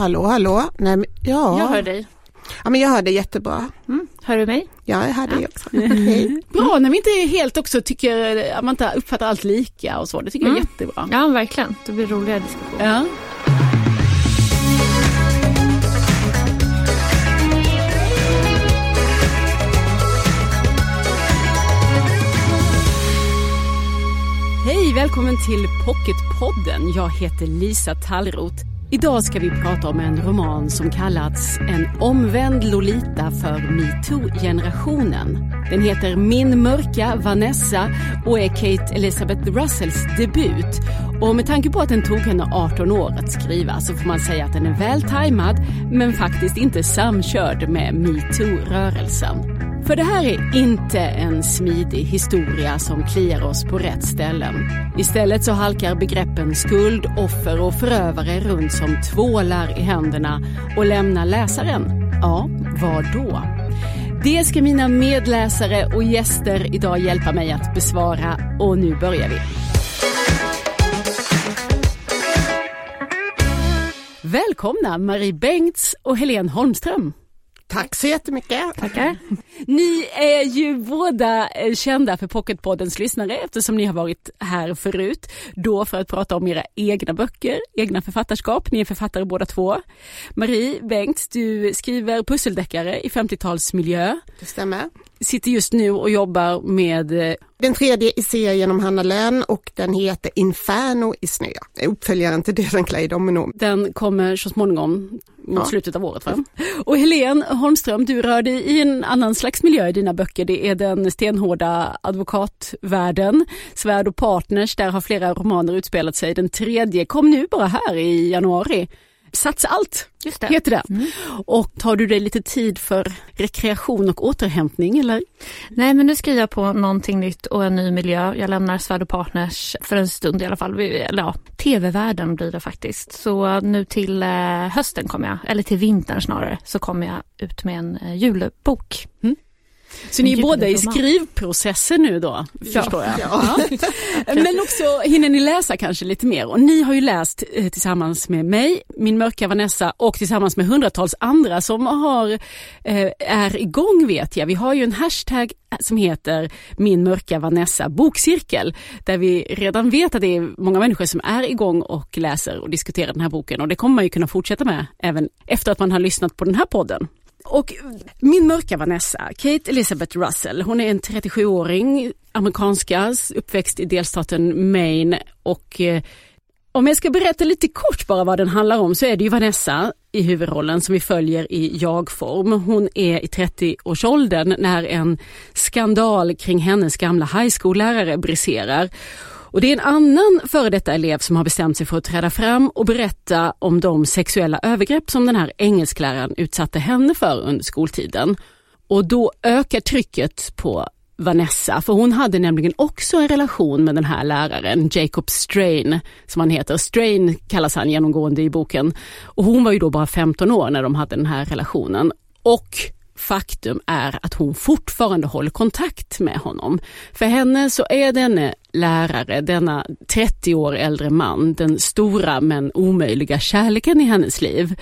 Hallå, hallå. Nej, men, ja. Jag hör dig. Ja, men jag hör dig jättebra. Mm. Hör du mig? Ja, jag hör dig också. Hej. Bra när vi inte helt också tycker, att man inte uppfattar allt lika och så. Det tycker jag är jättebra. Ja, verkligen. Det blir roligare diskussioner. Ja. Hej, välkommen till Pocketpodden. Jag heter Lisa Tallroth. Idag ska vi prata om en roman som kallats En omvänd Lolita för metoo-generationen. Den heter Min mörka Vanessa och är Kate Elizabeth Russells debut. Och med tanke på att den tog henne 18 år att skriva så får man säga att den är väl tajmad men faktiskt inte samkörd med metoo-rörelsen. För det här är inte en smidig historia som kliar oss på rätt ställen. Istället så halkar begreppen skuld, offer och förövare runt som tvålar i händerna och lämnar läsaren, ja, var då? Det ska mina medläsare och gäster idag hjälpa mig att besvara och nu börjar vi. Välkomna Marie Bengts och Helene Holmström. Tack så jättemycket. Tackar. Ni är ju båda eh, kända för Pocketpoddens lyssnare eftersom ni har varit här förut. Då för att prata om era egna böcker, egna författarskap. Ni är författare båda två. Marie Bengts, du skriver pusseldeckare i 50-talsmiljö. Det stämmer. Sitter just nu och jobbar med eh, Den tredje i serien om Hanna Lönn och den heter Inferno i snö. Uppföljaren till Döden klär domino. Den kommer så småningom mot Ja. slutet av året. Va? Och Helene Holmström, du rör dig i en annan slags miljö i dina böcker. Det är den stenhårda advokatvärlden. Svärd och partners, där har flera romaner utspelat sig. Den tredje kom nu bara här i januari. Satsa allt Just det. heter den. Och tar du dig lite tid för rekreation och återhämtning eller? Nej, men nu skriver jag på någonting nytt och en ny miljö. Jag lämnar Svärd och Partners för en stund i alla fall. Eller ja, tv-världen blir det faktiskt. Så nu till eh, hösten kommer jag, eller till vintern snarare, så kommer jag ut med en eh, julbok. Så ni är båda i skrivprocessen nu då, Ja. förstår jag. Ja. Men också hinner ni läsa kanske lite mer och ni har ju läst eh, tillsammans med mig, min mörka Vanessa och tillsammans med hundratals andra som har, eh, är igång vet jag. Vi har ju en hashtag som heter min mörka Vanessa bokcirkel där vi redan vet att det är många människor som är igång och läser och diskuterar den här boken och det kommer man ju kunna fortsätta med även efter att man har lyssnat på den här podden. Och min mörka Vanessa, Kate Elizabeth Russell, hon är en 37-åring, amerikanska, uppväxt i delstaten Maine och eh, om jag ska berätta lite kort bara vad den handlar om så är det ju Vanessa i huvudrollen som vi följer i jag-form. Hon är i 30-årsåldern när en skandal kring hennes gamla high school-lärare briserar. Och det är en annan före detta elev som har bestämt sig för att träda fram och berätta om de sexuella övergrepp som den här engelskläraren utsatte henne för under skoltiden. Och då ökar trycket på Vanessa, för hon hade nämligen också en relation med den här läraren, Jacob Strain, som han heter. Strain kallas han genomgående i boken. Och hon var ju då bara 15 år när de hade den här relationen. Och faktum är att hon fortfarande håller kontakt med honom. För henne så är denne lärare, denna 30 år äldre man, den stora men omöjliga kärleken i hennes liv.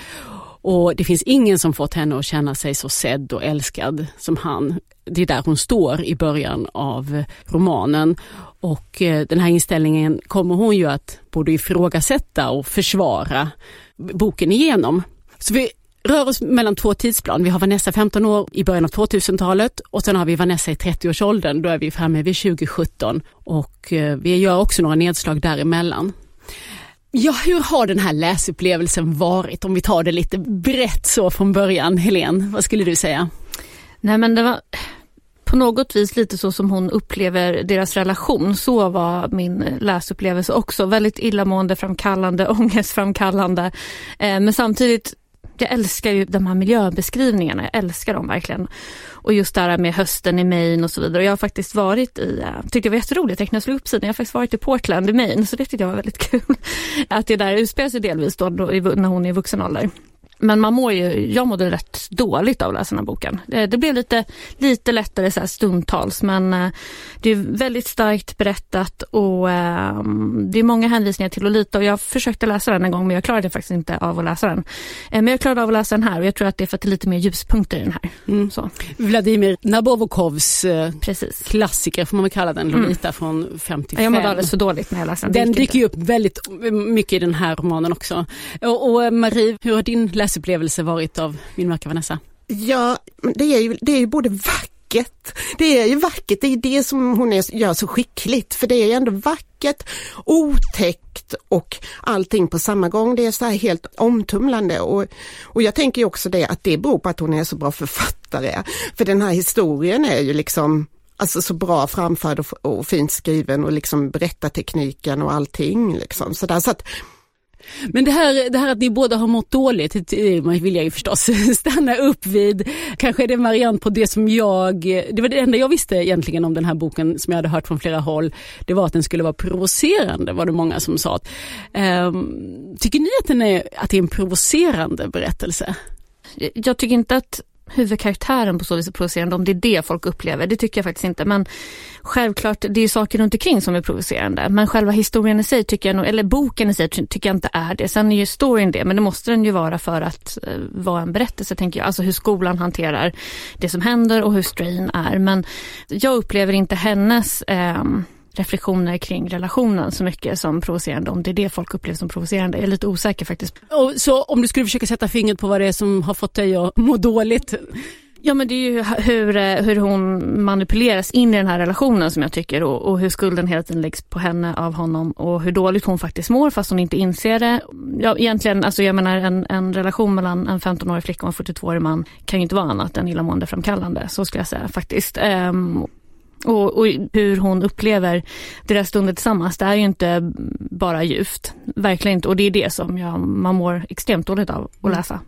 Och det finns ingen som fått henne att känna sig så sedd och älskad som han. Det är där hon står i början av romanen. Och eh, den här inställningen kommer hon ju att både ifrågasätta och försvara boken igenom. Så vi rör oss mellan två tidsplan. Vi har Vanessa 15 år i början av 2000-talet och sen har vi Vanessa i 30-årsåldern. Då är vi framme vid 2017 och eh, vi gör också några nedslag däremellan. Ja, hur har den här läsupplevelsen varit? Om vi tar det lite brett så från början. Helen? vad skulle du säga? Nej, men det var på något vis lite så som hon upplever deras relation. Så var min läsupplevelse också. Väldigt illamående framkallande, ångestframkallande. Eh, men samtidigt, jag älskar ju de här miljöbeskrivningarna. Jag älskar dem verkligen. Och just det här med hösten i Maine och så vidare. Och jag har faktiskt varit i, eh, tyckte det var jätteroligt, jag slog upp sidan, jag har faktiskt varit i Portland i Maine. Så det tyckte jag var väldigt kul. Att det där utspelar sig delvis då, då när hon är i vuxen ålder. Men man mår ju, jag mådde rätt dåligt av att läsa den här boken. Det, det blev lite, lite lättare så stundtals men eh, det är väldigt starkt berättat och eh, det är många hänvisningar till Lolita och jag försökte läsa den en gång men jag klarade faktiskt inte av att läsa den. Eh, men jag klarade av att läsa den här och jag tror att det är för att det är lite mer ljuspunkter i den här. Mm. Vladimir Nabokovs eh, Precis. klassiker får man väl kalla den, Lolita mm. från 55. Jag mådde alldeles för dåligt när jag läste den. Den dyker ju upp väldigt mycket i den här romanen också. Och, och Marie, hur har din läsupplevelse varit av Min mörka Vanessa? Ja, det är ju, det är ju både vackert, det är ju vackert, det är det som hon är, gör så skickligt, för det är ju ändå vackert, otäckt och allting på samma gång. Det är så här helt omtumlande och, och jag tänker också det att det beror på att hon är så bra författare. För den här historien är ju liksom Alltså så bra framförd och, och fint skriven och liksom berättartekniken och allting. Liksom. Så, där, så att men det här, det här att ni båda har mått dåligt, det vill jag ju förstås stanna upp vid. Kanske är det en variant på det som jag, det var det enda jag visste egentligen om den här boken som jag hade hört från flera håll. Det var att den skulle vara provocerande var det många som sa. Ehm, tycker ni att, den är, att det är en provocerande berättelse? Jag tycker inte att huvudkaraktären på så vis är provocerande, om det är det folk upplever. Det tycker jag faktiskt inte. Men självklart, det är saker runt omkring som är provocerande. Men själva historien i sig, tycker jag nog, eller boken i sig, tycker jag inte är det. Sen är ju storyn det, men det måste den ju vara för att eh, vara en berättelse, tänker jag. Alltså hur skolan hanterar det som händer och hur Strain är. Men jag upplever inte hennes eh, reflektioner kring relationen så mycket som provocerande. Om det är det folk upplever som provocerande. Jag är lite osäker faktiskt. Och så om du skulle försöka sätta fingret på vad det är som har fått dig att må dåligt? Ja men det är ju hur, eh, hur hon manipuleras in i den här relationen som jag tycker och, och, hur skulden hela tiden läggs på henne av honom och hur dåligt hon faktiskt mår fast hon inte inser det. Ja, egentligen, alltså jag menar en, en relation mellan en 15-årig flicka och en 42-årig man kan ju inte vara annat än illamående framkallande, så skulle jag säga faktiskt. Um, och, och, hur hon upplever deras stunder tillsammans, det är ju inte bara ljuvt. Verkligen inte. Och det är det som jag, man mår extremt dåligt av att mm. läsa.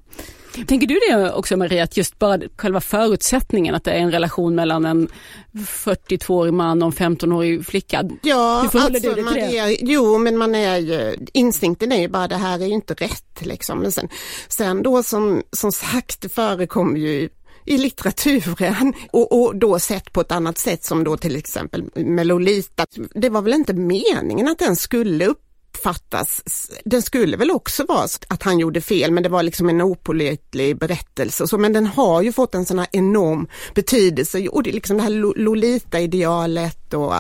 Tänker du det också Maria, att just bara själva förutsättningen att det är en relation mellan en 42-årig man och en 15-årig flicka? Ja, Hur alltså, du dig till det? Är, jo men man är ju, instinkten är ju bara det här är ju inte rätt liksom. Men sen, sen då som, som sagt det förekommer ju i litteraturen och, och, då sett på ett annat sätt som då till exempel Melolita, Det var väl inte meningen att den skulle upp uppfattas, den skulle väl också vara att han gjorde fel men det var liksom en opålitlig berättelse. Så, men den har ju fått en sån här enorm betydelse och det är liksom det här Lolita-idealet och...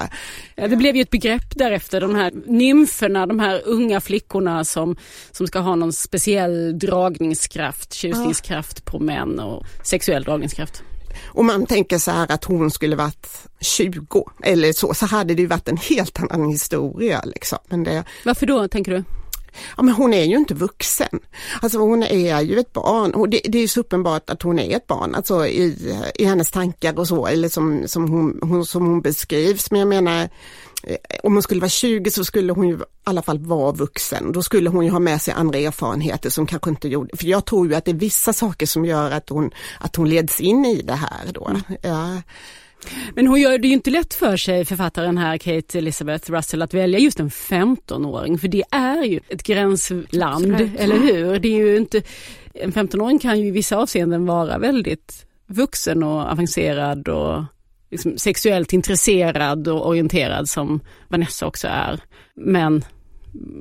Ja, det blev ju ett begrepp därefter, de här nymferna, de här unga flickorna som, som ska ha någon speciell dragningskraft, tjusningskraft ja. på män och sexuell dragningskraft. Och man tänker så här att hon skulle varit 20 eller så, så hade det ju varit en helt annan historia. Liksom. Men det... Varför då tänker du? Ja, men hon är ju inte vuxen. Alltså hon är ju ett barn och det, det är så uppenbart att hon är ett barn, alltså i, i hennes tankar och så, eller som, som, hon, hon, som hon beskrivs. Men jag menar, Eh, om hon skulle vara 20 så skulle hon ju i alla fall vara vuxen. Då skulle hon ju ha med sig andra erfarenheter som kanske inte gjorde, för jag tror ju att det är vissa saker som gör att hon, att hon leds in i det här då. Mm. Ja. Men hon gör det ju inte lätt för sig, författaren här, Kate Elizabeth Russell, att välja just en 15-åring, för det är ju ett gränsland, Absolut. eller hur? Det är ju inte, en 15-åring kan ju i vissa avseenden vara väldigt vuxen och avancerad och liksom sexuellt intresserad och orienterad som Vanessa också är. Men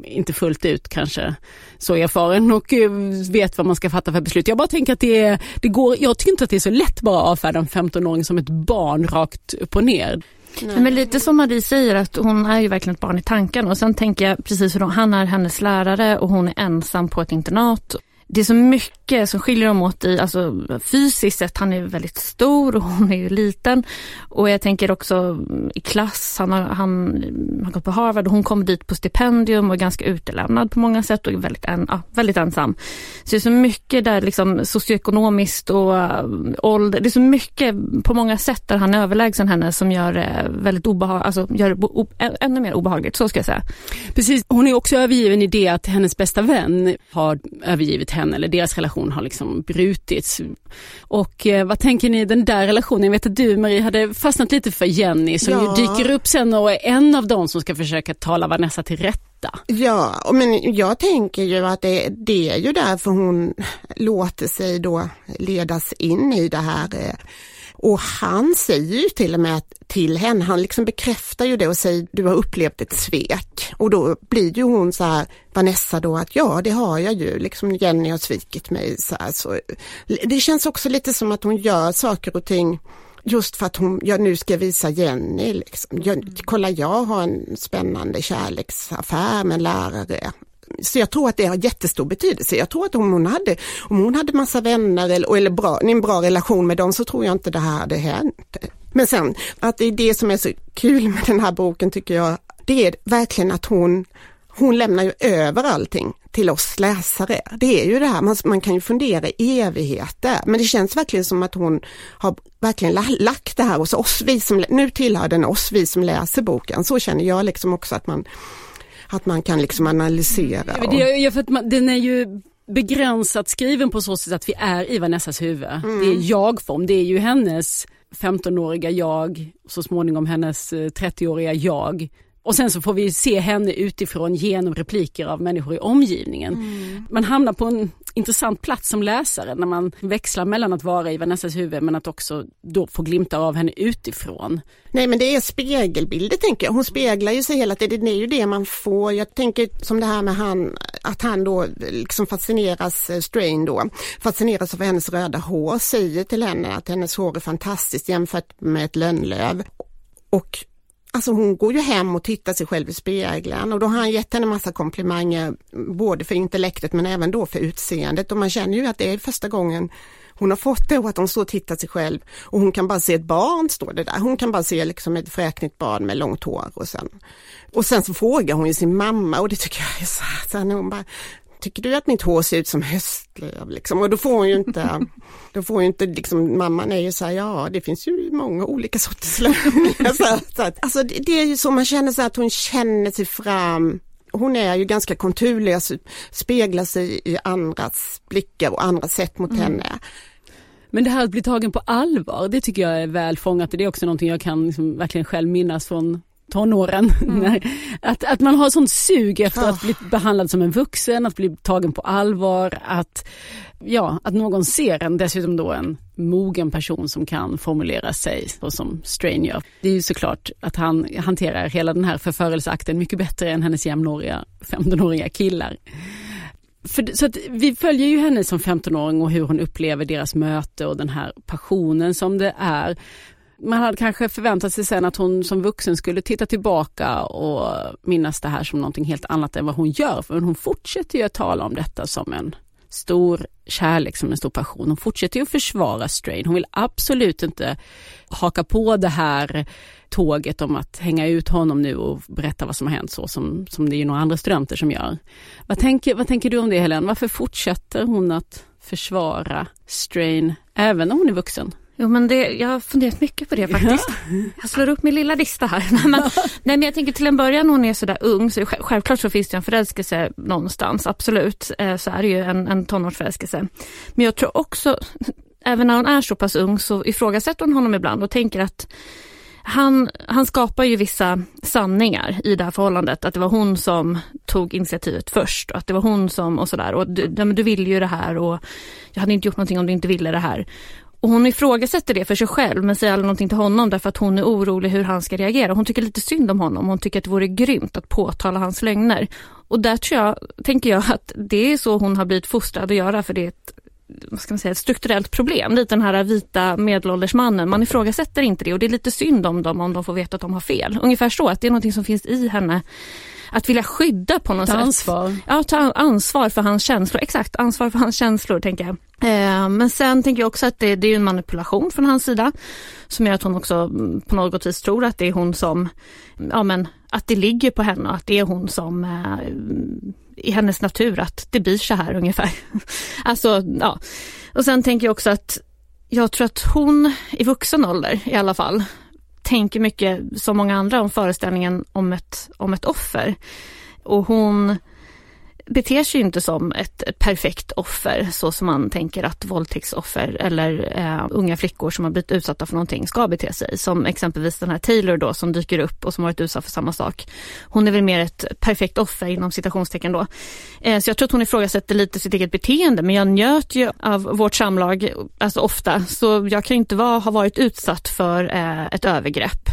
inte fullt ut kanske så erfaren och eh, vet vad man ska fatta för beslut. Jag bara tänker att det, är, det går, jag tycker inte att det är så lätt bara att avfärda en 15-åring som ett barn rakt upp och ner. Nej. Men lite som Marie säger att hon är ju verkligen ett barn i tanken och sen tänker jag precis hur han är hennes lärare och hon är ensam på ett internat det är så mycket som skiljer dem åt i, alltså fysiskt sett, han är väldigt stor och hon är ju liten. Och jag tänker också mm, i klass, han har, han har gått på Harvard och hon kommer dit på stipendium och är ganska utelämnad på många sätt och är väldigt, en, ja, väldigt ensam. Så det är så mycket där liksom socioekonomiskt och mm, ålder, det är så mycket på många sätt där han är överlägsen henne som gör det väldigt obehagligt, alltså gör det ännu mer obehagligt, så ska jag säga. Precis, hon är också övergiven i det att hennes bästa vän har övergivit henne eller deras relation har liksom brutits. Och eh, vad tänker ni den där relationen? Jag vet att du Marie hade fastnat lite för Jenny som ja. ju dyker upp sen och är en av dem som ska försöka tala Vanessa till rätta. Ja, men jag tänker ju att det, det är ju därför hon låter sig då ledas in i det här eh, och han säger ju till och med till henne, han liksom bekräftar ju det och säger du har upplevt ett svek. Och då blir ju hon så här, Vanessa då att ja det har jag ju, liksom Jenny har svikit mig. Så, här, så Det känns också lite som att hon gör saker och ting just för att hon, ja, nu ska jag visa Jenny, liksom. jag, kolla jag har en spännande kärleksaffär med en lärare. Så jag tror att det har jättestor betydelse. Jag tror att om hon hade, om hon hade massa vänner eller, eller bra, en bra relation med dem så tror jag inte det här hade hänt. Men sen att det är det som är så kul med den här boken tycker jag, det är verkligen att hon, hon lämnar ju över allting till oss läsare. Det är ju det här, man, man kan ju fundera i evigheter, men det känns verkligen som att hon har verkligen lagt det här hos oss, vi som, nu tillhör den oss, vi som läser boken. Så känner jag liksom också att man att man kan liksom analysera. Och... Ja, för att man, den är ju begränsat skriven på så sätt att vi är i Vanessas huvud. Mm. Det är jag-form, det är ju hennes 15-åriga jag, så småningom hennes 30-åriga eh, jag och sen så får vi se henne utifrån genom repliker av människor i omgivningen. Mm. Man hamnar på en intressant plats som läsare när man växlar mellan att vara i Vanessas huvud men att också då få glimta av henne utifrån. Nej men det är spegelbilder tänker jag. Hon speglar ju sig hela tiden. Det är ju det man får. Jag tänker som det här med han, att han då liksom fascineras, eh, Strain då, fascineras av hennes röda hår, säger till henne att hennes hår är fantastiskt jämfört med ett lönnlöv. Och Alltså hon går ju hem och tittar sig själv i spegeln. Och då har han gett henne massa komplimanger både för intellektet men även då för utseendet. Och man känner ju att det är första gången hon har fått det och att hon står och tittar sig själv. Och hon kan bara se ett barn står det där. Hon kan bara se liksom ett fräknigt barn med långt hår och sen och sen så frågar hon ju sin mamma och det tycker jag är så här, sen hon bara tycker du att mitt hår ser ut som höstlöv? Liksom? Och då får hon ju inte, då får hon inte liksom, mamman är ju så här, ja det finns ju många olika sorters löv. alltså det, det, är ju så man känner så att hon känner sig fram hon är ju ganska konturlig, alltså, speglar sig i andras blickar och andra sätt mot mm. henne. Men det här att bli tagen på allvar, det tycker jag är väl fångat. Det är också någonting jag kan liksom verkligen själv minnas från tonåren. Mm. att, att man har sånt sug efter oh. att bli behandlad som en vuxen, att bli tagen på allvar, att, ja, att någon ser en, dessutom då en mogen person som kan formulera sig som Strain gör. Det är ju såklart att han hanterar hela den här förförelseakten mycket bättre än hennes jämnåriga 15-åriga killar. För, så vi följer ju henne som 15-åring och hur hon upplever deras möte och den här passionen som det är man hade kanske förväntat sig sen att hon som vuxen skulle titta tillbaka och minnas det här som någonting helt annat än vad hon gör. För hon fortsätter ju att tala om detta som en stor kärlek, som en stor passion. Hon fortsätter ju att försvara Strain. Hon vill absolut inte haka på det här tåget om att hänga ut honom nu och berätta vad som har hänt så som, som det är några andra studenter som gör. Vad tänker, vad tänker du om det Helen? Varför fortsätter hon att försvara Strain även när hon är vuxen? Jo men det, jag har funderat mycket på det faktiskt. Ja. Jag slår upp min lilla lista här. nej, men, nej men jag tänker till en början när hon är sådär ung så självklart så finns det en förälskelse någonstans, absolut. Eh, så är det ju en, en tonårsförälskelse. Men jag tror också, även när hon är så pass ung så ifrågasätter hon honom ibland och tänker att han, han skapar ju vissa sanningar i det här förhållandet. Att det var hon som tog initiativet först och att det var hon som och sådär. Och du, du ville ju det här och jag hade inte gjort någonting om du inte ville det här. Och hon ifrågasätter det för sig själv men säger aldrig någonting till honom därför att hon är orolig hur han ska reagera. Hon tycker lite synd om honom. Hon tycker att det vore grymt att påtala hans lögner. Och där tror jag, tänker jag att det är så hon har blivit fostrad att göra för det är ett vad ska man säga, ett strukturellt problem. Lite den här vita medelålders mannen. Man ifrågasätter inte det och det är lite synd om dem om de får veta att de har fel. Ungefär så, att det är något som finns i henne att vilja skydda på något ta sätt. ansvar. Ja, ta ansvar för hans känslor. Exakt, ansvar för hans känslor tänker jag. Eh, men sen tänker jag också att det, det är en manipulation från hans sida som gör att hon också mm, på något vis tror att det är hon som, ja men att det ligger på henne och att det är hon som eh, i hennes natur att det blir så här ungefär. alltså, ja. Och sen tänker jag också att jag tror att hon i vuxen ålder i alla fall tänker mycket som många andra om föreställningen om ett, om ett offer. Och hon beter sig inte som ett, perfekt offer så som man tänker att våldtäktsoffer eller eh, unga flickor som har blivit utsatta för någonting ska bete sig. Som exempelvis den här Taylor då som dyker upp och som varit utsatt för samma sak. Hon är väl mer ett perfekt offer inom citationstecken då. Eh, så jag tror att hon ifrågasätter lite sitt eget beteende men jag njöt ju av vårt samlag, alltså ofta, så jag kan inte vara, ha varit utsatt för eh, ett övergrepp.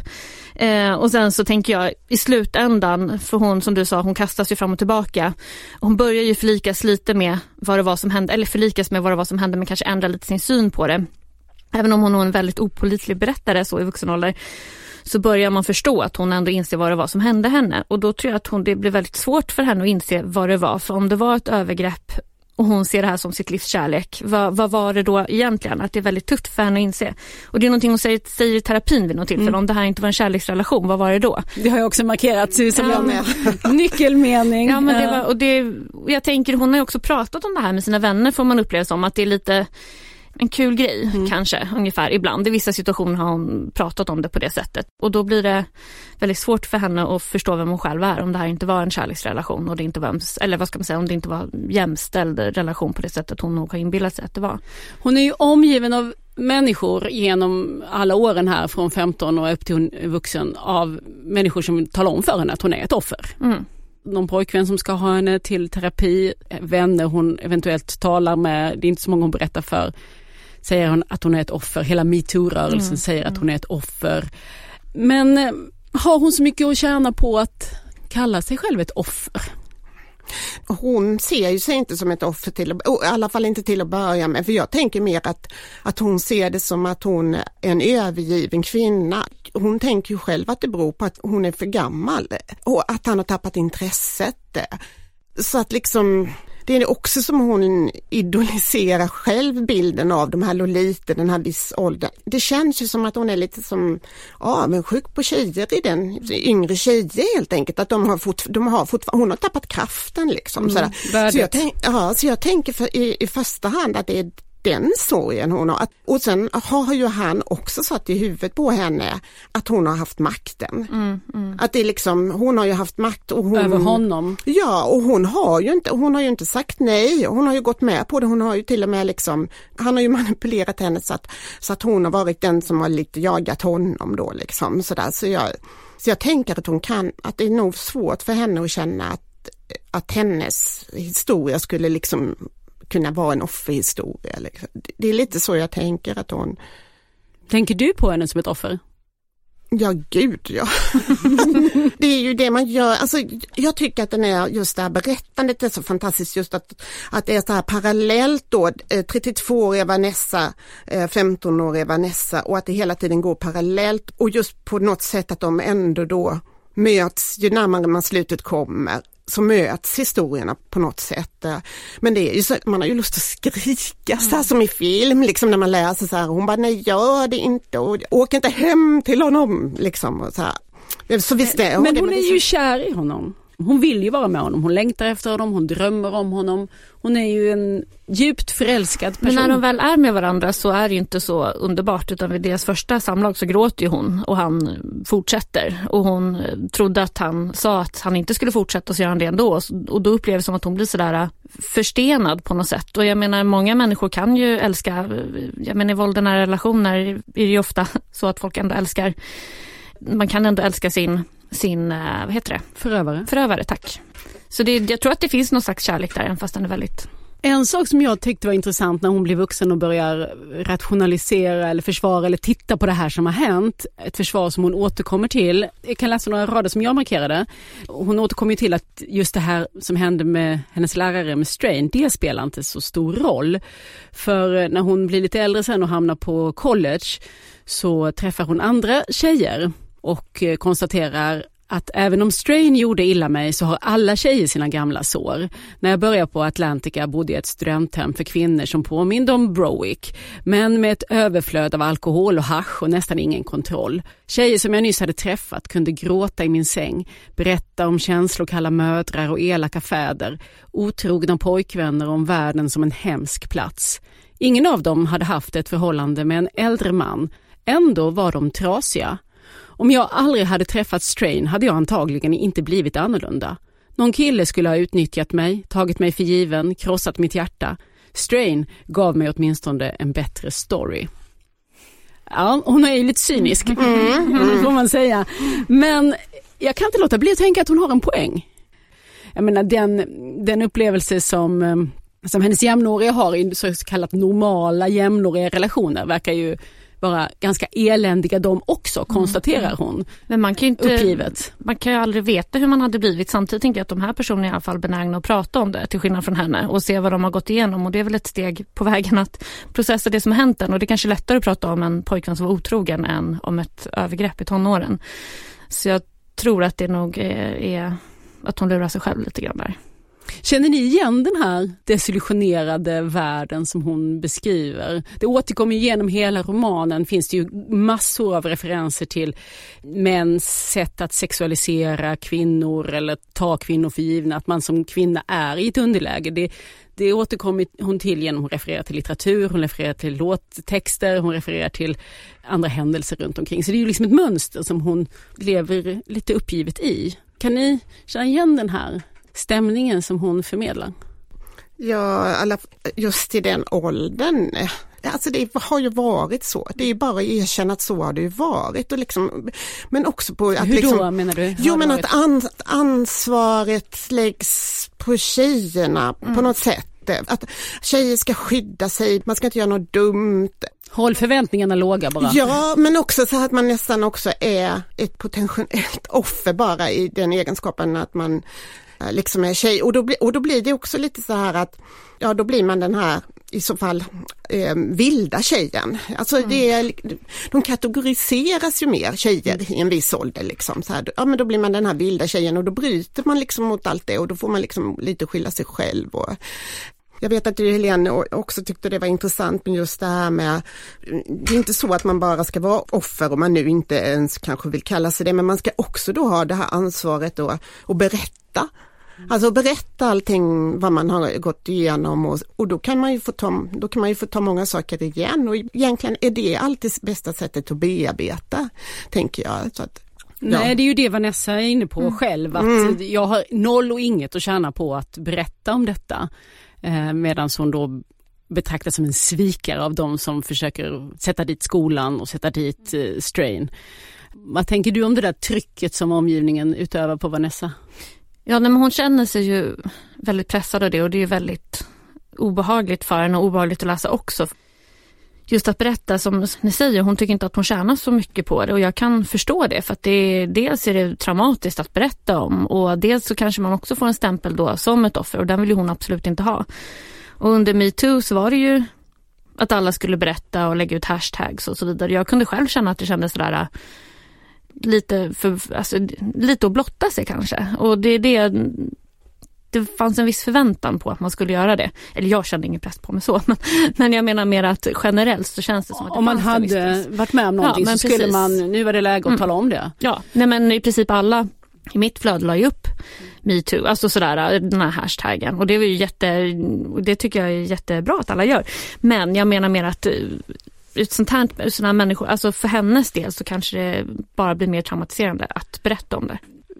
Eh, och sen så tänker jag i slutändan, för hon som du sa, hon kastas ju fram och tillbaka. Hon börjar ju förlikas lite med vad det var som hände, eller förlikas med vad det var som hände men kanske ändra lite sin syn på det. Även om hon är en väldigt opolitlig berättare så i vuxen ålder så börjar man förstå att hon ändå inser vad det var som hände henne. Och då tror jag att hon, det blir väldigt svårt för henne att inse vad det var. För om det var ett övergrepp och hon ser det här som sitt livs kärlek. Vad, vad var det då egentligen? Att det är väldigt tufft för henne att inse. Och det är någonting hon säger, säger i terapin vid något tillfälle. Mm. Om det här inte var en kärleksrelation, vad var det då? Det har jag också markerat som ja, jag med. nyckelmening. Ja, men det var, och det, jag tänker hon har ju också pratat om det här med sina vänner får man uppleva som att det är lite en kul grej mm. kanske, ungefär ibland. I vissa situationer har hon pratat om det på det sättet. Och då blir det väldigt svårt för henne att förstå vem hon själv är om det här inte var en kärleksrelation och det inte var, eller vad ska man säga, om det inte var jämställd relation på det sättet hon nog har inbillat sig att det var. Hon är ju omgiven av människor genom alla åren här från 15 och upp till hon är vuxen av människor som talar om för henne att hon är ett offer. Mm någon pojkvän som ska ha henne till terapi, vänner hon eventuellt talar med, det är inte så många hon berättar för säger hon att hon är ett offer. Hela metoo-rörelsen mm. säger att hon är ett offer. Men eh, har hon så mycket att tjäna på att kalla sig själv ett offer? Hon ser ju sig inte som ett offer till, i alla fall inte till att börja med, för jag tänker mer att, att hon ser det som att hon är en övergiven kvinna. Hon tänker ju själv att det beror på att hon är för gammal och att han har tappat intresset. Så att liksom det är också som hon idoliserar själv bilden av de här Lolita, den här viss åldern. Det känns ju som att hon är lite som avundsjuk på tjejer i den, yngre tjejer helt enkelt, att de har, fort, de har fort, hon har tappat kraften liksom. Mm, så, jag tänk, ja, så jag tänker för, i, i första hand att det är den sorgen hon har. Och sen har ju han också satt i huvudet på henne att hon har haft makten. Mm, mm. Att det är liksom, hon har ju haft makt. Och hon, Över honom? Ja, och hon har ju inte, hon har ju inte sagt nej. Hon har ju gått med på det. Hon har ju till och med liksom, han har ju manipulerat henne så att, så att hon har varit den som har lite jagat honom då liksom sådär. Så jag, så jag tänker att hon kan, att det är nog svårt för henne att känna att, att hennes historia skulle liksom kunna vara en offerhistoria. Det är lite så jag tänker att hon... Tänker du på henne som ett offer? Ja, gud ja. det är ju det man gör. Alltså, jag tycker att den är, just det här berättandet är så fantastiskt just att, att det är så här parallellt då, 32-åriga eh, Vanessa, 15-åriga eh, Vanessa och att det hela tiden går parallellt och just på något sätt att de ändå då möts ju närmare man slutet kommer så möts historierna på något sätt. Men det är ju så, man har ju lust att skrika mm. så här som i film, liksom när man läser så här, hon bara nej gör det inte och åk inte hem till honom liksom. Och så här. Så visst är hon Men hon är ju kär i honom. Hon vill ju vara med honom, hon längtar efter honom, hon drömmer om honom. Hon är ju en djupt förälskad person. Men när de väl är med varandra så är det inte så underbart utan vid deras första samlag så gråter ju hon och han fortsätter. Och hon trodde att han sa att han inte skulle fortsätta så gör han det ändå. Och då upplever det som att hon blir sådär äh, förstenad på något sätt. Och jag menar många människor kan ju älska, jag menar i våld nära relationer är det ju ofta så att folk ändå älskar, man kan ändå älska sin sin, äh, vad heter det? Förövare. Förövare, tack. Så det, jag tror att det finns någon slags kärlek där, även fast den är väldigt en sak som jag tyckte var intressant när hon blir vuxen och börjar rationalisera eller försvara eller titta på det här som har hänt. Ett försvar som hon återkommer till. Jag kan läsa några rader som jag markerade. Hon återkommer till att just det här som hände med hennes lärare med Strain, det spelar inte så stor roll. För när hon blir lite äldre sen och hamnar på college så träffar hon andra tjejer och eh, konstaterar att även om Strain gjorde illa mig så har alla tjejer sina gamla sår. När jag började på Atlantica bodde jag i ett studenthem för kvinnor som påminde om Browick, men med ett överflöd av alkohol och hash och nästan ingen kontroll. Tjejer som jag nyss hade träffat kunde gråta i min säng, berätta om känslokalla mödrar och elaka fäder, otrogna pojkvänner om världen som en hemsk plats. Ingen av dem hade haft ett förhållande med en äldre man, ändå var de trasiga. Om jag aldrig hade träffat Strain hade jag antagligen inte blivit annorlunda. Någon kille skulle ha utnyttjat mig, tagit mig för given, krossat mitt hjärta. Strain gav mig åtminstone en bättre story. Ja, hon är ju lite cynisk, mm, mm. får man säga. Men jag kan inte låta bli att tänka att hon har en poäng. Jag menar den, den upplevelse som, eh, som hennes jämnåriga har i så kallat normala jämnåriga relationer verkar ju vara ganska eländiga de också, mm. konstaterar hon. Men man kan ju inte, uppgivet. Man kan ju aldrig veta hur man hade blivit. Samtidigt tänker jag att de här personerna är i alla fall benägna att prata om det till skillnad från henne och se vad de har gått igenom och det är väl ett steg på vägen att processa det som har hänt en och det är kanske är lättare att prata om en pojkvän som var otrogen än om ett övergrepp i tonåren. Så jag tror att det nog är, är att hon lurar sig själv lite grann där. Känner ni igen den här desillusionerade världen som hon beskriver? Det återkommer genom hela romanen, finns det ju massor av referenser till mäns sätt att sexualisera kvinnor eller ta kvinnor för givna, att man som kvinna är i ett underläge. Det, det återkommer hon till genom att referera till litteratur, hon refererar till låttexter, hon refererar till andra händelser runt omkring. Så det är ju liksom ett mönster som hon lever lite uppgivet i. Kan ni känna igen den här stämningen som hon förmedlar? Ja, just i den åldern. Alltså det har ju varit så. Det är bara att erkänna att så har det ju varit. Och liksom, men också på att... Hur liksom, då menar du? Jo men att an, ansvaret läggs på tjejerna mm. på något sätt. Att tjejer ska skydda sig, man ska inte göra något dumt. Håll förväntningarna låga bara. Ja, men också så att man nästan också är ett potentiellt offer bara i den egenskapen att man Eh, Eh, liksom är tjej och då, bli, och då blir det också lite så här att ja då blir man den här i så fall eh, vilda tjejen. Alltså mm. det är, de kategoriseras ju mer tjejer i en viss ålder liksom. Så här, ja men då blir man den här vilda tjejen och då bryter man liksom mot allt det och då får man liksom lite skylla sig själv. Och, jag vet att du Helene också tyckte det var intressant med just det här med, det är inte så att man bara ska vara offer om man nu inte ens kanske vill kalla sig det, men man ska också då ha det här ansvaret då och berätta Alltså berätta allting vad man har gått igenom och, och då, kan man ju få ta, då kan man ju få ta många saker igen och egentligen är det alltid bästa sättet att bearbeta, tänker jag. Så att, ja. Nej det är ju det Vanessa är inne på mm. själv, att mm. jag har noll och inget att tjäna på att berätta om detta. Eh, Medan hon då betraktas som en svikare av de som försöker sätta dit skolan och sätta dit eh, Strain. Vad tänker du om det där trycket som omgivningen utövar på Vanessa? Ja, men hon känner sig ju väldigt pressad av det och det är väldigt obehagligt för henne och obehagligt att läsa också. Just att berätta, som ni säger, hon tycker inte att hon tjänar så mycket på det och jag kan förstå det för att det, dels är det traumatiskt att berätta om och dels så kanske man också får en stämpel då som ett offer och den vill ju hon absolut inte ha. Och under metoo så var det ju att alla skulle berätta och lägga ut hashtags och så vidare. Jag kunde själv känna att det kändes sådär lite, för, alltså, lite att blotta sig kanske. Och det är det det fanns en viss förväntan på att man skulle göra det. Eller jag kände ingen press på mig så, men, men jag menar mer att generellt så känns det som att det Om man hade varit med om någonting ja, så skulle precis. man, nu var det läge att mm. tala om det. Ja, nej men i princip alla i mitt flöde la ju upp metoo, alltså sådär den här hashtaggen och det var ju jätte, det tycker jag är jättebra att alla gör. Men jag menar mer att sånt här, såna här människor, alltså för hennes del så kanske det bara blir mer traumatiserande att berätta om det.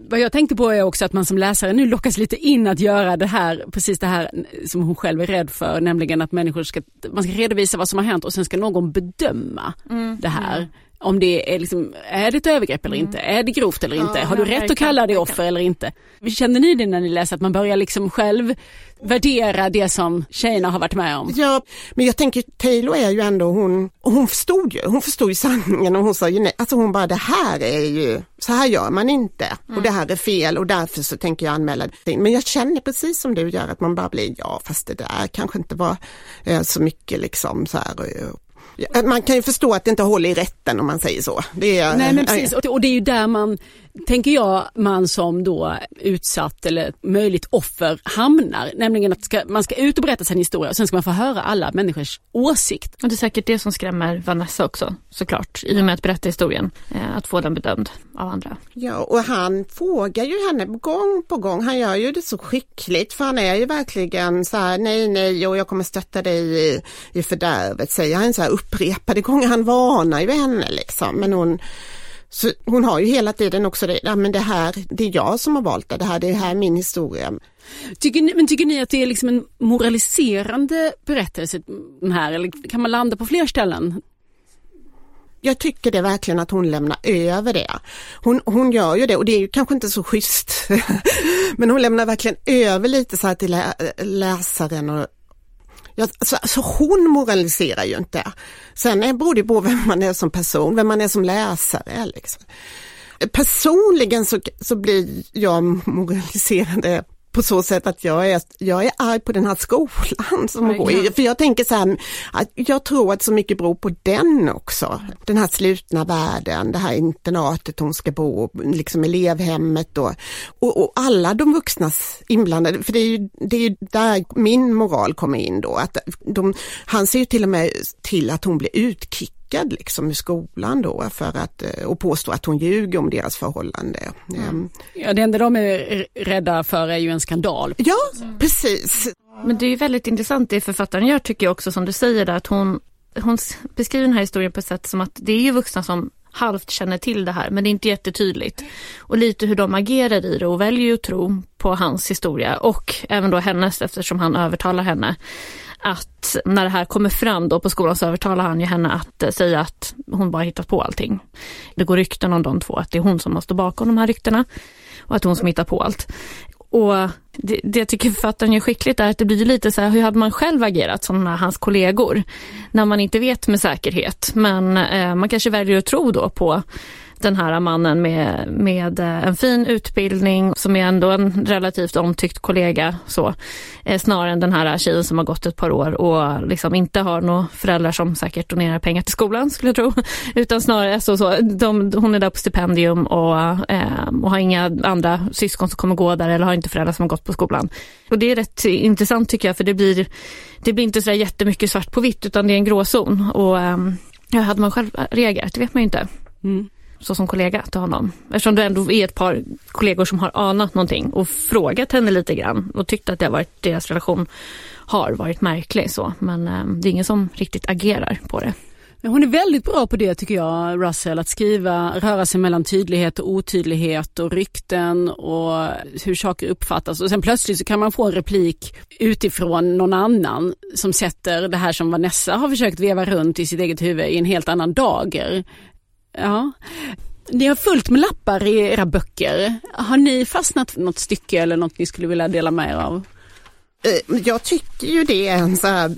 Vad jag tänkte på är också att man som läsare nu lockas lite in att göra det här, precis det här som hon själv är rädd för, nämligen att människor ska, man ska redovisa vad som har hänt och sen ska någon bedöma mm, det här. Om det är, liksom, är det ett övergrepp eller mm. inte? Är det grovt eller inte? Ja, har du rätt att kalla det offer eller inte? Känner ni det när ni läser att man börjar liksom själv värdera det som tjejerna har varit med om? Ja, men jag tänker Taylor är ju ändå hon, hon förstod ju, hon förstod ju sanningen och hon sa ju nej, alltså hon bara det här är ju, så här gör man inte mm. och det här är fel och därför så tänker jag anmäla det. Men jag känner precis som du gör att man bara blir, ja fast det där kanske inte var eh, så mycket liksom så här eh, man kan ju förstå att det inte håller i rätten om man säger så. Det är, Nej men precis och det är ju där man tänker jag man som då utsatt eller möjligt offer hamnar. Nämligen att ska, man ska ut och berätta sin historia och sen ska man få höra alla människors åsikt. Och det är säkert det som skrämmer Vanessa också såklart i och med att berätta historien. Eh, att få den bedömd av andra. Ja och han frågar ju henne gång på gång. Han gör ju det så skickligt för han är ju verkligen så här nej nej och jag kommer stötta dig i, i fördärvet säger han så här upprepade gånger. Han varnar ju henne liksom men hon Så hon har ju hela tiden också det, ja men det här, det är jag som har valt det, det här, det här är min historia. Tycker ni, men tycker ni att det är liksom en moraliserande berättelse den här, eller kan man landa på fler ställen? Jag tycker det verkligen att hon lämnar över det. Hon, hon gör ju det och det är ju kanske inte så schysst. men hon lämnar verkligen över lite så här till läsaren och jag, så, så, hon moraliserar ju inte. Sen beror det på vem man är som person, vem man är som läsare. Liksom. Personligen så, så blir jag moraliserande på så sätt att jag är, jag är arg på den här skolan som hon går i. För jag tänker så här, att jag tror att så mycket beror på den också. Den här slutna världen, det här internatet hon ska bo, liksom elevhemmet och, och, och alla de vuxnas inblandade, för det är ju, det är ju där min moral kommer in då. Att de, han ser ju till och med till att hon blir utkickad kickad liksom i skolan då för att, eh, och påstår att hon ljuger om deras förhållande. Mm. Ja, det enda de är rädda för är ju en skandal. Ja, precis. Men det är väldigt intressant det författaren gör tycker jag också som du säger där, att hon, hon beskriver den här historien på ett sätt som att det är ju vuxna som halvt känner till det här men det är inte jättetydligt. Och lite hur de agerar i det och väljer ju att tro på hans historia och även då hennes eftersom han övertalar henne att när det här kommer fram då på skolan så övertalar han ju henne att eh, säga att hon bara hittat på allting. Det går rykten om de två, att det är hon som måste bakom de här ryktena och att hon som hittar på allt. Och det, det jag tycker författaren gör skickligt är att det blir lite så här, hur hade man själv agerat som hans kollegor? När man inte vet med säkerhet, men eh, man kanske väljer att tro då på den här mannen med, med eh, en fin utbildning som är ändå en relativt omtyckt kollega så eh, snarare än den här tjejen som har gått ett par år och liksom inte har några föräldrar som säkert donerar pengar till skolan skulle jag tro. Utan snarare så, så de, hon är där på stipendium och, eh, och har inga andra syskon som kommer gå där eller har inte föräldrar som har gått på skolan. Och det är rätt intressant tycker jag för det blir, det blir inte så jättemycket svart på vitt utan det är en gråzon. Och eh, hade man själv reagerat, det vet man ju inte. Mm så som kollega till honom. Eftersom du ändå är ett par kollegor som har anat någonting och frågat henne lite grann och tyckt att det har varit, deras relation har varit märklig så. Men eh, det är ingen som riktigt agerar på det. Hon är väldigt bra på det tycker jag, Russell, att skriva, röra sig mellan tydlighet och otydlighet och rykten och hur saker uppfattas. Och sen plötsligt så kan man få en replik utifrån någon annan som sätter det här som Vanessa har försökt veva runt i sitt eget huvud i en helt annan dager. Ja. Ni har fullt med lappar i era böcker. Har ni fastnat för något stycke eller något ni skulle vilja dela med er av? Eh, jag tycker ju det är en så här,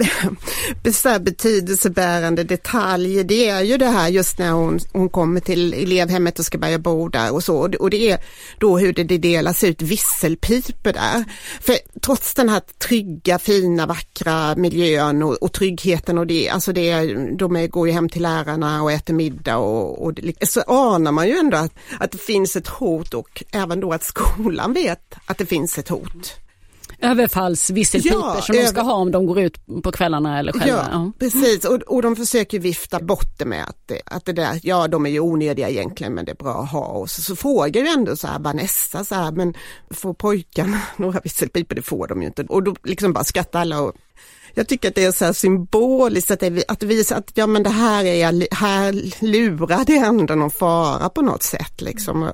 så här betydelsebärande detalj. Det är ju det här just när hon, hon kommer till elevhemmet och ska börja bo där och så. Och det är då hur det, delas ut visselpipor där. För trots den här trygga, fina, vackra miljön och, och tryggheten och det, alltså det, de går ju hem till lärarna och äter middag och, och det, så anar man ju ändå att, att det finns ett hot och även då att skolan vet att det finns ett hot. Överfallsvisselpipor ja, som över... de ska ha om de går ut på kvällarna eller själva. Ja, ja. precis och, och de försöker vifta bort det med att att det där, ja de är ju onödiga egentligen men det är bra att ha och så, så frågar ju ändå så här Vanessa så här, men får pojkarna några visselpipor? Det får de ju inte och då liksom bara skrattar alla och jag tycker att det är så här symboliskt att det, att visa att ja men det här är, här lurar det ändå någon fara på något sätt liksom.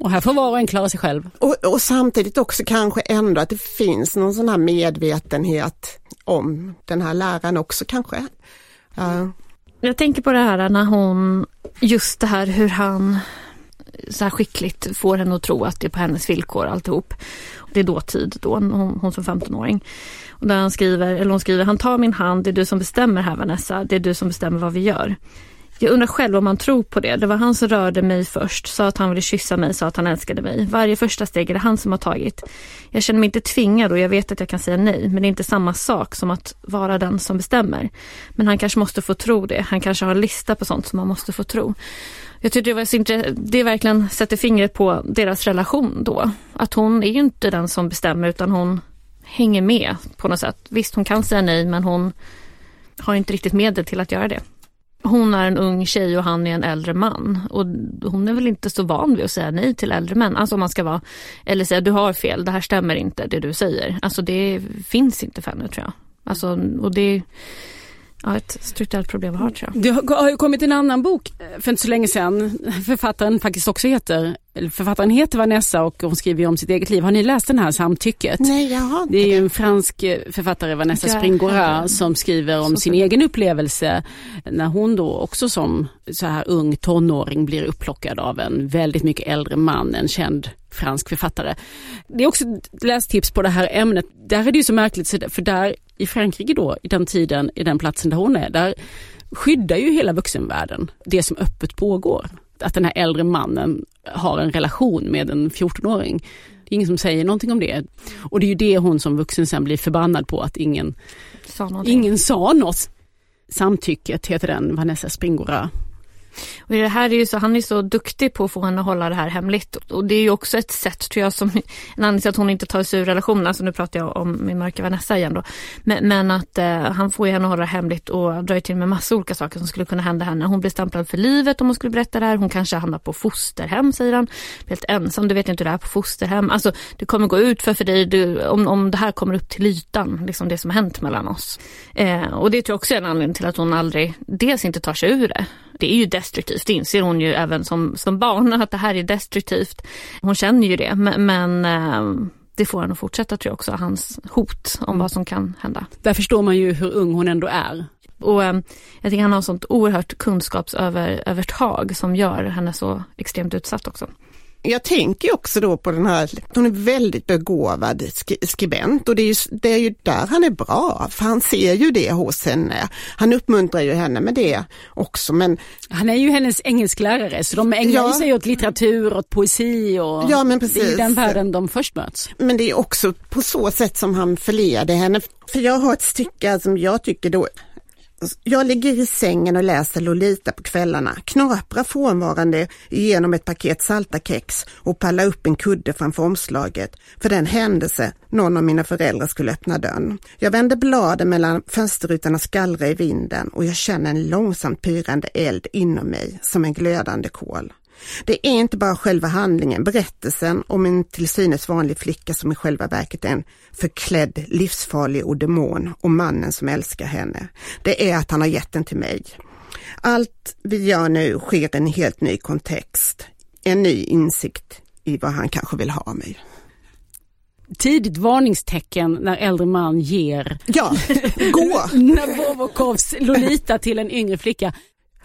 Och här får var och en klara sig själv. Och, och, samtidigt också kanske ändå att det finns någon sån här medvetenhet om den här läraren också kanske. Uh. Jag tänker på det här när hon, just det här hur han så här skickligt får henne att tro att det är på hennes villkor alltihop. Det är dåtid då, hon, hon som 15-åring. Och där han skriver, eller hon skriver, han tar min hand, det är du som bestämmer här Vanessa, det är du som bestämmer vad vi gör. Jag undrar själv om man tror på det. Det var han som rörde mig först, sa att han ville kyssa mig, sa att han älskade mig. Varje första steg är det han som har tagit. Jag känner mig inte tvingad och jag vet att jag kan säga nej, men det är inte samma sak som att vara den som bestämmer. Men han kanske måste få tro det. Han kanske har en lista på sånt som man måste få tro. Jag tycker det var så intressant, det verkligen sätter fingret på deras relation då. Att hon är ju inte den som bestämmer utan hon hänger med på något sätt. Visst, hon kan säga nej, men hon har inte riktigt medel till att göra det hon är en ung tjej och han är en äldre man. Och hon är väl inte så van vid att säga nej till äldre män. Alltså om man ska vara, eller säga du har fel, det här stämmer inte det du säger. Alltså det finns inte för henne tror jag. Alltså, och det, ja, ett strukturellt problem vi har tror jag. Det har ju kommit en annan bok eh, för inte så länge sedan. Författaren faktiskt också heter, eller författaren heter Vanessa och hon skriver om sitt eget liv. Har ni läst den här Samtycket? Nej, jag har inte Det är ju en fransk eh, författare, Vanessa Springora, som skriver om sin egen upplevelse när hon då också som så här ung tonåring blir upplockad av en väldigt mycket äldre man, en känd fransk författare. Det är också lästips på det här ämnet. Där är det ju så märkligt, för där i Frankrike då, i den tiden, i den platsen där hon är, där skyddar ju hela vuxenvärlden det som öppet pågår. Att den här äldre mannen har en relation med en 14-åring. Det är ingen som säger någonting om det. Och det är ju det hon som vuxen sen blir förbannad på att ingen sa, ingen sa något. Samtycket heter den, Vanessa Springora och det här är ju så, han är så duktig på att få henne att hålla det här hemligt. Och det är ju också ett sätt tror jag som, en anledning till att hon inte tar sig ur relationen, alltså nu pratar jag om min mörka Vanessa igen då. Men, men att eh, han får ju henne att hålla det hemligt och drar till med massa olika saker som skulle kunna hända henne. Hon blir stämplad för livet om hon skulle berätta det här. Hon kanske hamnar på fosterhem säger han. Helt ensam, du vet inte hur det är på fosterhem. Alltså det kommer gå ut för, för dig du, om, om det här kommer upp till ytan, liksom det som har hänt mellan oss. Eh, och det tror jag också är en anledning till att hon aldrig, dels inte tar sig ur det det är ju destruktivt, det inser hon ju även som, som barn att det här är destruktivt. Hon känner ju det men, men eh, det får han att fortsätta tror jag också, hans hot om vad som kan hända. Där förstår man ju hur ung hon ändå är. Och eh, jag tycker han har sånt oerhört kunskapsövertag som gör henne så extremt utsatt också jag tänker också då på den här, hon är väldigt begåvad skribent och det är, ju, det är ju där han är bra, för han ser ju det hos henne. Han uppmuntrar ju henne med det också men... Han är ju hennes engelsklärare så de ägnar ja, sig åt litteratur och poesi och ja, men precis. det är den världen de först möts. Men det är också på så sätt som han förleder henne. För jag har ett stycke som jag tycker då jag ligger i sängen och läser Lolita på kvällarna, knaprar frånvarande genom ett paket salta kex och pallar upp en kudde framför omslaget för den händelse någon av mina föräldrar skulle öppna dörren. Jag vänder bladen mellan fönsterrutorna skallrar i vinden och jag känner en långsamt pyrande eld inom mig som en glödande kol. Det är inte bara själva handlingen, berättelsen om en till synes vanlig flicka som i själva verket är en förklädd, livsfarlig och demon och mannen som älskar henne. Det är att han har gett den till mig. Allt vi gör nu sker i en helt ny kontext, en ny insikt i vad han kanske vill ha av mig tidigt varningstecken när äldre man ger ja, gå. Nabokovs Lolita till en yngre flicka.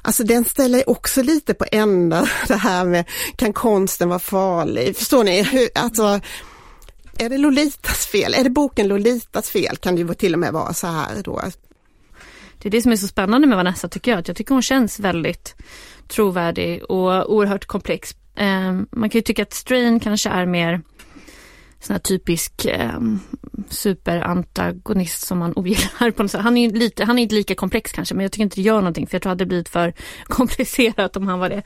Alltså den ställer också lite på ända det här med kan konsten vara farlig? Förstår ni? Hur, alltså, är det Lolitas fel? Är det boken Lolitas fel? Kan det ju till och med vara så här då. Det är det som är så spännande med Vanessa tycker jag. Att jag tycker hon känns väldigt trovärdig och oerhört komplex. Ehm, man kan ju tycka att Strain kanske är mer sån här typisk eh, superantagonist som man ogillar på något sätt. Han är, lite, han är inte lika komplex kanske men jag tycker inte det gör någonting för jag tror att det blivit för komplicerat om han var det.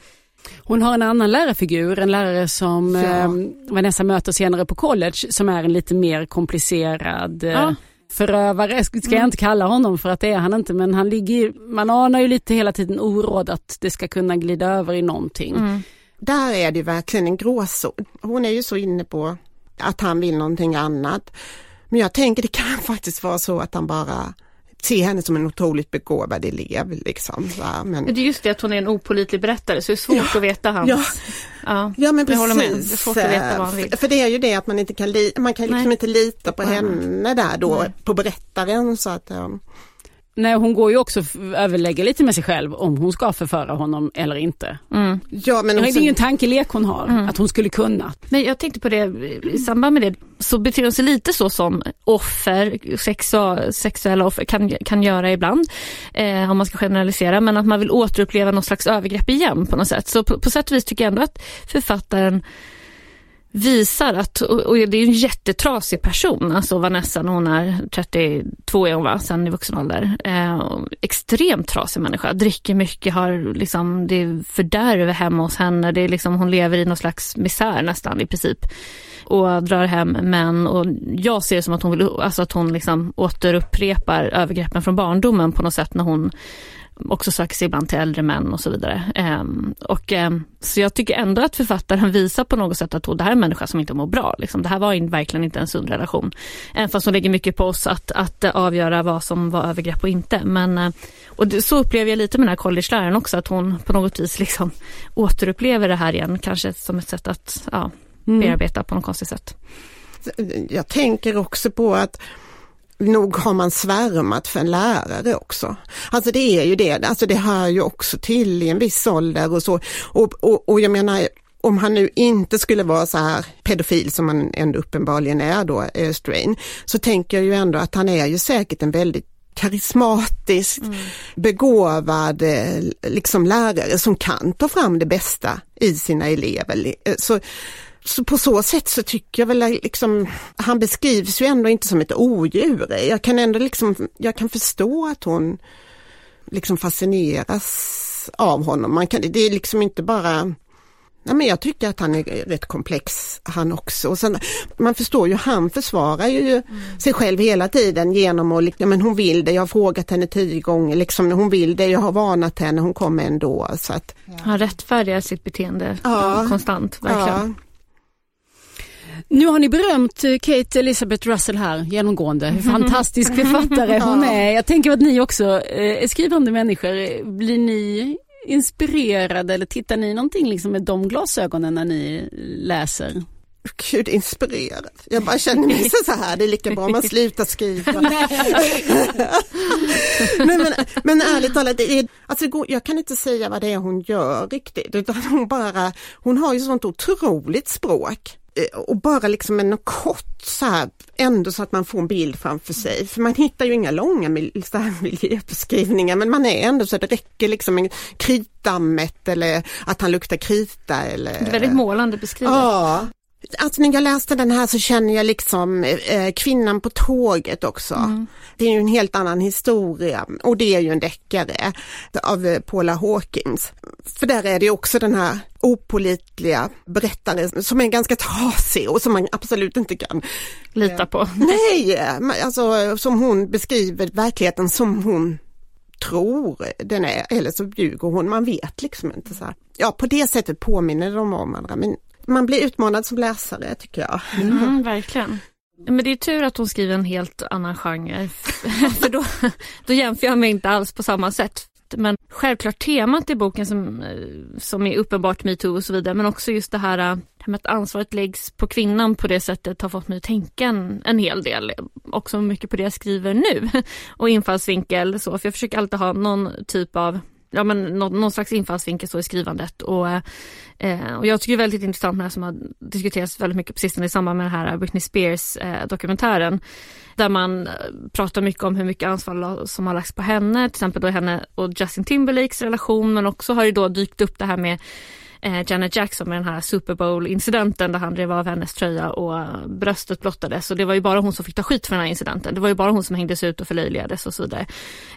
Hon har en annan lärarfigur, en lärare som ja. eh, Vanessa möter senare på college som är en lite mer komplicerad eh, ja. förövare, ska jag mm. inte kalla honom för att det är han inte men han ligger, man anar ju lite hela tiden oråd att det ska kunna glida över i någonting. Mm. Där är det verkligen en gråzon. Hon är ju så inne på att han vill någonting annat. Men jag tänker det kan faktiskt vara så att han bara ser henne som en otroligt begåvad elev. Liksom, Men... Det är just det att hon är en opolitlig berättare så det är svårt ja, att veta hans... Ja, ja, ja men precis. Med. Det är svårt att veta vad han vill. För det är ju det att man inte kan, li man kan liksom inte lita på henne där då, Nej. på berättaren. Så att, um... Nej, hon går ju också överlägga lite med sig själv om hon ska förföra honom eller inte. Mm. Ja, men också... Det är ju en tankelek hon har, mm. att hon skulle kunna. Men jag tänkte på det, i samband med det så beter hon sig lite så som offer, sexu sexuella offer kan, kan göra ibland. Eh, om man ska generalisera, men att man vill återuppleva något slags övergrepp igen på något sätt. Så på, på sätt och vis tycker jag ändå att författaren visar att, och det är en jättetrasig person, alltså Vanessa när hon är 32 är hon va, sen i vuxen ålder. Eh, extremt trasig människa, dricker mycket, har liksom, det är fördärv hemma hos henne, det är liksom, hon lever i någon slags misär nästan i princip. Och drar hem män och jag ser det som att hon vill, alltså att hon liksom återupprepar övergreppen från barndomen på något sätt när hon också söker sig ibland till äldre män och så vidare. Um, och, um, så jag tycker ändå att författaren visar på något sätt att oh, det här är en människa som inte mår bra. Liksom. Det här var in, verkligen inte en sund relation. Även fast hon lägger mycket på oss att, att uh, avgöra vad som var övergrepp och inte. Men, uh, och det, så upplever jag lite med den här college-läraren också, att hon på något vis liksom återupplever det här igen, kanske som ett sätt att ja, mm. bearbeta på något konstigt sätt. Jag tänker också på att nog har man svärmat för en lärare också. Alltså det är ju det, alltså det hör ju också till i en viss ålder och så. Och, och, och jag menar, om han nu inte skulle vara så här pedofil som han ändå uppenbarligen är då, eh, Strain, så tänker jag ju ändå att han är ju säkert en väldigt karismatisk, mm. begåvad eh, liksom lärare som kan ta fram det bästa i sina elever. Eh, så så på så sätt så tycker jag väl liksom, han beskrivs ju ändå inte som ett odjur. Jag kan ändå liksom, jag kan förstå att hon liksom fascineras av honom. Man kan, det är liksom inte bara Ja, men jag tycker att han är rätt komplex han också. Och sen, man förstår ju, han försvarar ju mm. sig själv hela tiden genom att, ja, men hon vill det, jag har frågat henne tio gånger, liksom, hon vill det, jag har varnat henne, hon kommer ändå. Så att, ja. Han rättfärdigar sitt beteende ja. konstant, verkligen. Nu har ni berömt eh, Kate Elizabeth Russell här genomgående, hur fantastisk författare hon är. Jag tänker att ni också eh, är skrivande människor. Blir ni inspirerade eller tittar ni någonting liksom med de glasögonen när ni läser? Gud, inspirerad. Jag bara känner mig så här, det är lika bra om man slutar skriva. Nej, men, men ärligt talat, det är, alltså, jag kan inte säga vad det är hon gör riktigt, utan hon bara, hon har ju sånt otroligt språk. Eh, och bara liksom en kort så här, ändå så att man får en bild framför sig. För man hittar ju inga långa så här miljöbeskrivningar men man är ändå så att det räcker liksom en kritdammet eller att han luktar krita. Eller... Det är väldigt målande beskrivet. Ja, Alltså när jag läste den här så känner jag liksom eh, kvinnan på tåget också. Mm. Det är ju en helt annan historia och det är ju en deckare av eh, Paula Hawkins. För där är det också den här opolitliga berättaren som är ganska trasig och som man absolut inte kan lita på. Nej, alltså som hon beskriver verkligheten som hon tror den är eller så ljuger hon, man vet liksom inte. så här. Ja på det sättet påminner de om varandra men man blir utmanad som läsare tycker jag. Mm, verkligen. Men det är tur att hon skriver en helt annan genre. För då, då jämför jag mig inte alls på samma sätt. Men självklart temat i boken som, eh, som är uppenbart metoo och så vidare men också just det här, det här med att ansvaret läggs på kvinnan på det sättet har fått mig att tänka en, en hel del. Också mycket på det jag skriver nu och infallsvinkel så för jag försöker alltid ha någon typ av ja, men någon, någon slags infallsvinkel så i skrivandet. Och, eh, och jag tycker det är väldigt intressant med det som har diskuterats väldigt mycket på sistone i samband med den här Britney Spears eh, dokumentären. Där man eh, pratar mycket om hur mycket ansvar som har lagts på henne, till exempel då henne och Justin Timberlakes relation men också har det då dykt upp det här med Eh, Janet Jackson med den här Super Bowl-incidenten där han drev av hennes tröja och bröstet blottades. Och det var ju bara hon som fick ta skit för den här incidenten. Det var ju bara hon som hängdes ut och förlöjligades och så vidare.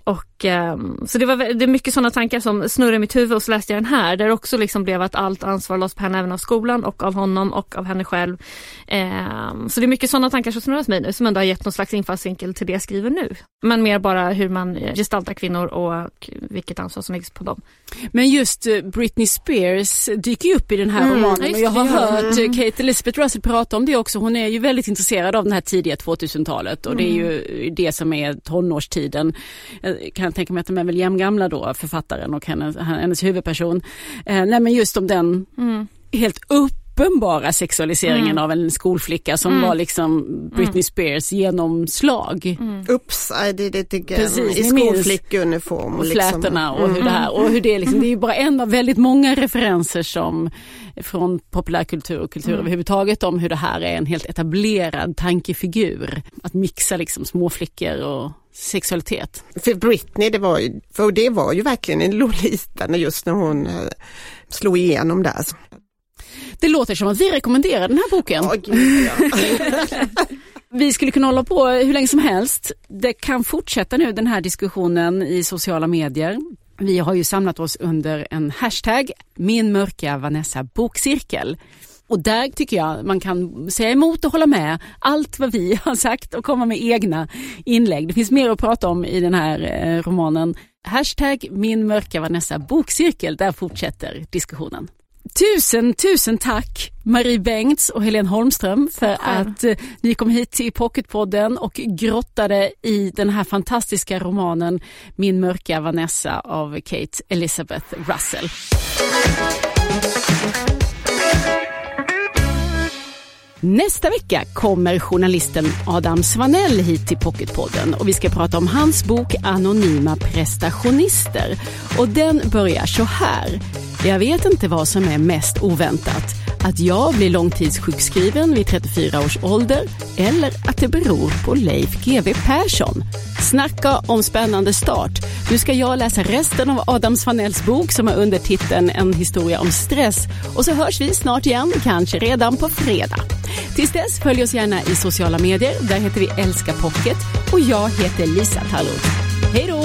Och, eh, så det var det är mycket sådana tankar som snurrar i mitt huvud och så läste jag den här där det också liksom blev att allt ansvar lades på henne även av skolan och av honom och av henne själv. Eh, så det är mycket sådana tankar som snurrar hos mig nu som ändå har gett någon slags infallsvinkel till det jag skriver nu. Men mer bara hur man gestaltar kvinnor och vilket ansvar som läggs på dem. Men just eh, Britney Spears dyker ju upp i den här mm, romanen och jag har hört mm. Kate Elizabeth Russell prata om det också. Hon är ju väldigt intresserad av det här tidiga 2000-talet och mm. det är ju mm. det som är tonårstiden. Jag kan tänka mig att de är väl jämngamla då, författaren och hennes, hennes huvudperson. Eh, nej men just om den mm. helt upp uppenbara sexualiseringen mm. av en skolflicka som mm. var liksom Britney mm. Spears genomslag. Mm. Ups, det, det tycker Precis, i skolflickuniform. Och liksom. flätorna och hur det här och hur det är liksom, det är ju bara en av väldigt många referenser som från populärkultur och kultur mm. överhuvudtaget om hur det här är en helt etablerad tankefigur. Att mixa liksom småflickor och sexualitet. För Britney, det var ju, för det var ju verkligen en Lolita just när hon eh, slog igenom där. Det låter som att vi rekommenderar den här boken. Oh, Gud, ja. vi skulle kunna hålla på hur länge som helst. Det kan fortsätta nu den här diskussionen i sociala medier. Vi har ju samlat oss under en hashtag, min mörka Vanessa bokcirkel. Och där tycker jag man kan säga emot och hålla med allt vad vi har sagt och komma med egna inlägg. Det finns mer att prata om i den här eh, romanen. Hashtag min mörka Vanessa bokcirkel, där fortsätter diskussionen. Tusen, tusen tack Marie Bengts och Helene Holmström för att eh, ni kom hit till Pocketpodden och grottade i den här fantastiska romanen Min mörka Vanessa av Kate Elizabeth Russell. Nästa vecka kommer journalisten Adam Svanell hit till Pocketpodden och vi ska prata om hans bok Anonyma prestationister. Och den börjar så här. Jag vet inte vad som är mest oväntat. Att jag blir långtidssjukskriven vid 34 års ålder eller att det beror på Leif GW Persson. Snacka om spännande start. Nu ska jag läsa resten av Adam Svanells bok som har undertiteln En historia om stress. Och så hörs vi snart igen, kanske redan på fredag. Tills dess, följ oss gärna i sociala medier. Där heter vi Älska Pocket och jag heter Lisa Tallroth. Hej då!